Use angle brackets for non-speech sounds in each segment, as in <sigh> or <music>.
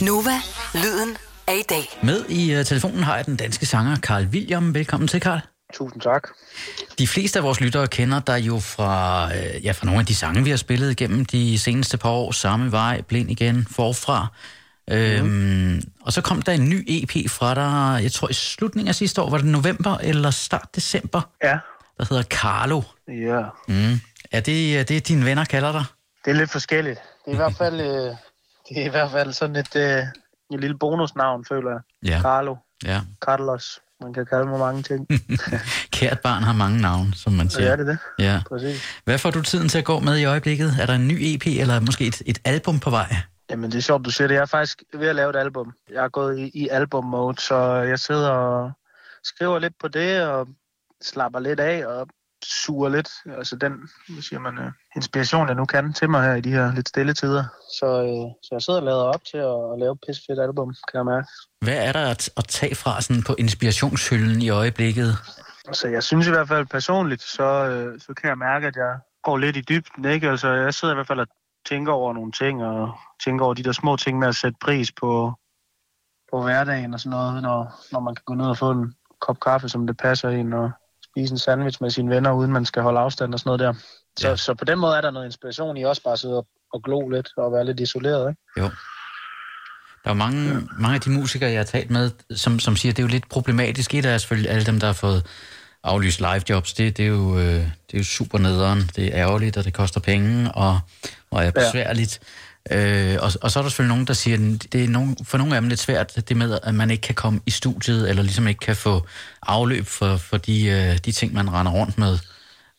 Nova, lyden af i dag. Med i uh, telefonen har jeg den danske sanger Carl William. Velkommen til, Carl. Tusind tak. De fleste af vores lyttere kender dig jo fra, øh, ja, fra nogle af de sange, vi har spillet igennem de seneste par år. Samme vej, blind igen, forfra. Øhm, mm. Og så kom der en ny EP fra dig, jeg tror i slutningen af sidste år, var det november eller start december, Ja. der hedder Carlo. Ja. Mm. Er det er det, dine venner kalder dig? Det er lidt forskelligt. Det er i hvert fald, <laughs> øh, det er i hvert fald sådan et, øh, et lille bonusnavn, føler jeg. Ja. Carlo. ja. Carlos. Man kan kalde mig mange ting. <laughs> Kært barn har mange navne, som man siger. er det det. Ja. Præcis. Hvad får du tiden til at gå med i øjeblikket? Er der en ny EP, eller måske et, et album på vej? Jamen, det er sjovt, du siger det. Jeg er faktisk ved at lave et album. Jeg er gået i, i album-mode, så jeg sidder og skriver lidt på det, og slapper lidt af, og suger lidt, altså den, hvad siger man, øh, inspiration, jeg nu kan til mig her i de her lidt stille tider. Så, øh, så jeg sidder og lader op til at, at lave et pissefedt album, kan jeg mærke. Hvad er der at, at tage fra sådan på inspirationshylden i øjeblikket? Altså, jeg synes i hvert fald personligt, så, øh, så kan jeg mærke, at jeg går lidt i dybden, ikke? Altså, jeg sidder i hvert fald og tænker over nogle ting, og tænker over de der små ting med at sætte pris på, på hverdagen og sådan noget, når, når man kan gå ned og få en kop kaffe, som det passer en, og spise en sandwich med sine venner, uden man skal holde afstand og sådan noget der. Så, Ja. ja. så på den måde er der noget inspiration i også bare at sidde og, og glo lidt og være lidt isoleret, ikke? Jo. Der er mange, ja. mange af de musikere, jeg har talt med, som, som siger, at det er jo lidt problematisk. Et af selvfølgelig alle dem, der har fået aflyst live jobs, det, det, er jo, øh, det er jo super nederen. Det er ærgerligt, og det koster penge, og, og er besværligt. Øh, og, og så er der selvfølgelig nogen, der siger, at det er nogen, for nogle af dem lidt svært, det med, at man ikke kan komme i studiet, eller ligesom ikke kan få afløb for, for de, øh, de ting, man render rundt med.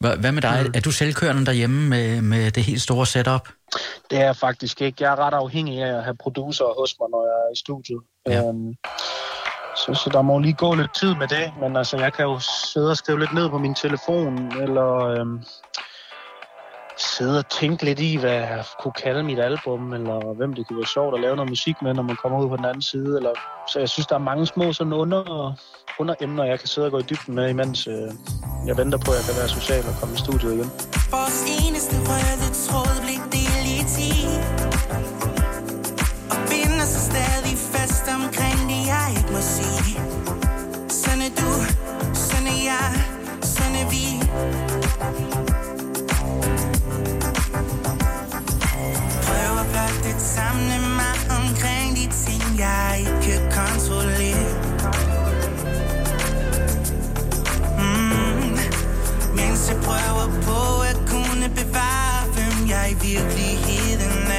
Hvad, med dig? Mm. Er du selvkørende derhjemme med, med det helt store setup? Det er jeg faktisk ikke. Jeg er ret afhængig af at have producer hos mig, når jeg er i studiet. Ja. Øhm, så, så der må lige gå lidt tid med det, men altså, jeg kan jo sidde og skrive lidt ned på min telefon, eller øhm, sidde og tænke lidt i, hvad jeg kunne kalde mit album, eller hvem det kunne være sjovt at lave noget musik med, når man kommer ud på den anden side. Eller, så jeg synes, der er mange små sådan under, under emner, jeg kan sidde og gå i dybden med, imens øh, jeg venter på, at jeg kan være social og komme i studiet igen. Vores eneste røde tråd blev del i ti Og binder sig stadig fast omkring det, jeg ikke må sige Sådan er du, sådan er jeg, sådan er vi jeg på at kunne bevare, hvem jeg virkelig virkeligheden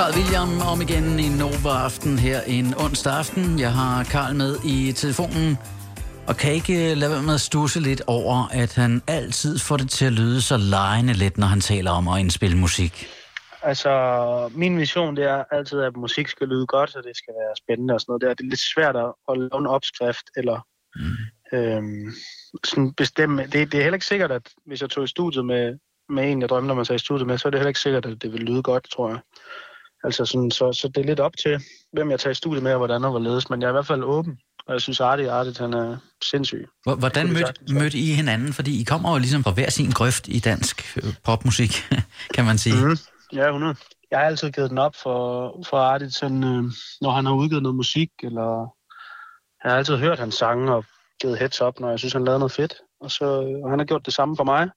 Carl William om igen i Nova Aften her en onsdag aften. Jeg har Carl med i telefonen, og kan ikke lade være med at stusse lidt over, at han altid får det til at lyde så lejende let, når han taler om at indspille musik. Altså, min vision det er altid, at musik skal lyde godt, og det skal være spændende og sådan noget der. Det er lidt svært at at lave en opskrift, eller mm. øhm, sådan bestemme. Det, det er heller ikke sikkert, at hvis jeg tog i studiet med, med en, jeg drømte om at tage i studiet med, så er det heller ikke sikkert, at det vil lyde godt, tror jeg. Altså sådan, så, så det er lidt op til, hvem jeg tager i studiet med, og hvordan og hvorledes. Men jeg er i hvert fald åben, og jeg synes, Artie Artie, han er sindssyg. Hvor- Hvordan mødte, mødte I hinanden? Fordi I kommer jo ligesom fra hver sin grøft i dansk øh, popmusik, <laughs> kan man sige. Mm. Ja, 100. Jeg har altid givet den op for, for Artit, sådan, øh, når han har udgivet noget musik, eller jeg har altid hørt hans sange og givet heads up, når jeg synes, han lavede noget fedt. Og, så, og han har gjort det samme for mig.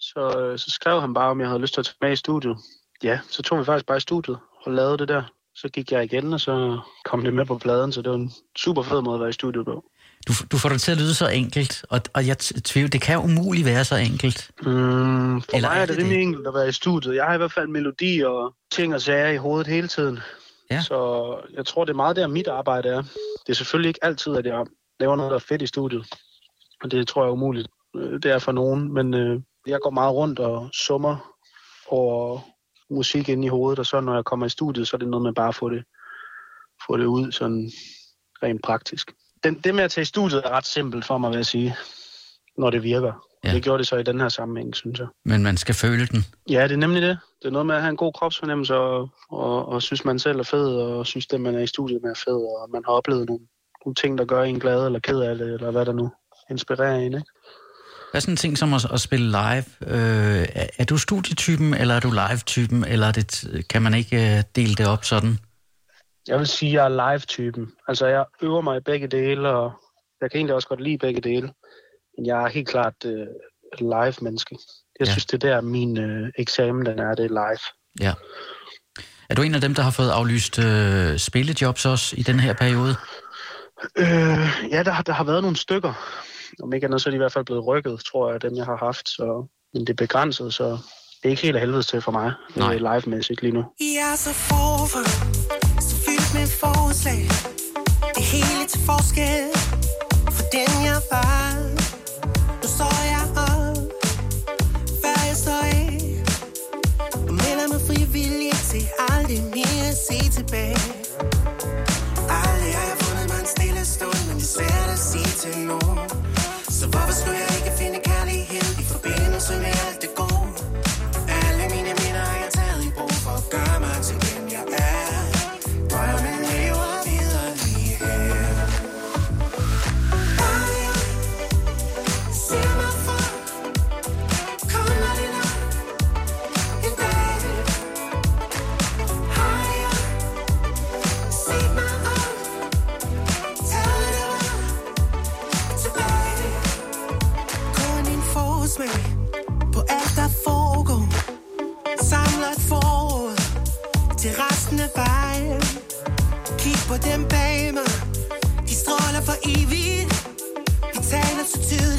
Så, øh, så skrev han bare, om jeg havde lyst til at tage med i studiet. Ja, så tog vi faktisk bare i studiet og lavede det der. Så gik jeg igen, og så kom det med på pladen, så det var en super fed måde at være i studiet på. Du, du får det til at lyde så enkelt, og, og jeg tvivler, det kan jo umuligt være så enkelt. Mm, for Eller mig er er det det rimelig det? enkelt at være i studiet. Jeg har i hvert fald melodi og ting og sager i hovedet hele tiden. Ja. Så jeg tror, det er meget der, mit arbejde er. Det er selvfølgelig ikke altid, at jeg laver noget, der er fedt i studiet. Og det tror jeg er umuligt. Øh, Det er for nogen, men øh, jeg går meget rundt og summer over musik inde i hovedet, og så når jeg kommer i studiet, så er det noget med bare at få det, få det ud sådan rent praktisk. Den, det med at tage i studiet er ret simpelt for mig, vil jeg sige, når det virker. Ja. Det gjorde det så i den her sammenhæng, synes jeg. Men man skal føle den. Ja, det er nemlig det. Det er noget med at have en god kropsfornemmelse, og, og, og synes, man selv er fed, og synes, det, man er i studiet med er fed, og man har oplevet nogle, nogle ting, der gør en glad, eller ked af det, eller hvad der nu inspirerer en, ikke? Hvad er sådan en ting som at, at spille live? Øh, er, er du studietypen, eller er du live-typen, eller er det, kan man ikke øh, dele det op sådan? Jeg vil sige, at jeg er live-typen. Altså, jeg øver mig i begge dele, og jeg kan egentlig også godt lide begge dele. Men jeg er helt klart et live-menneske. Jeg Ja. synes, det er der, min uh, eksamen den er, det er live. Ja. Er du en af dem, der har fået aflyst øh, spillejobs også i den her periode? Øh, ja, der, har- der har været nogle stykker. Om ikke andet, så er de i hvert fald blevet rykket, tror jeg, dem jeg har haft. Så, men det er begrænset, så det er ikke helt af helvede til for mig, Nej. øh, live-mæssigt lige nu. Jeg er så forfra, så fyldt med forslag. Det hele til forskel for den jeg var. Nu står jeg op, før jeg står af. Og melder mig frivillig til aldrig mere at se tilbage. Aldrig har jeg fundet mig en stille stund, men det er svært at sige til nogen. Taler så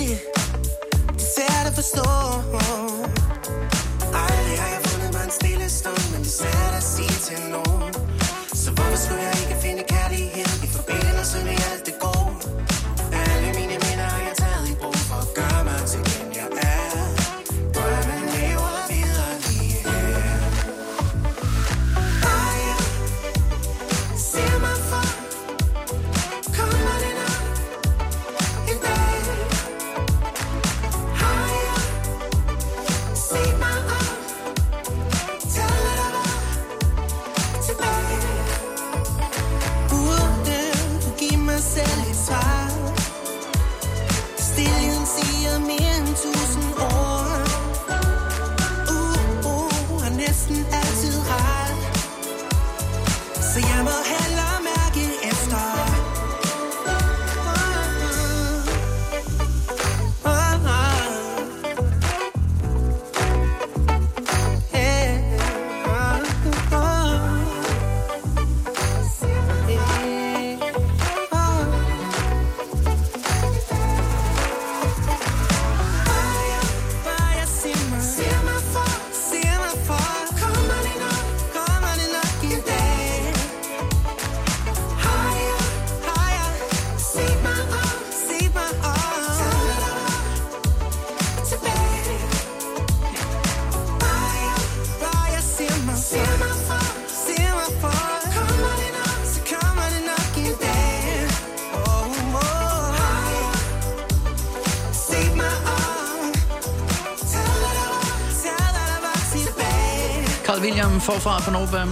William forfra på Nova.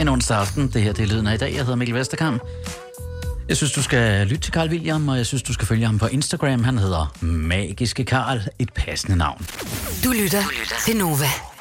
En onsdag aften. Det her det er lyden af i dag. Jeg hedder Mikkel Vesterkamp. Jeg synes, du skal lytte til Carl William, og jeg synes, du skal følge ham på Instagram. Han hedder Magiske Karl, et passende navn. Du lytter til Nova.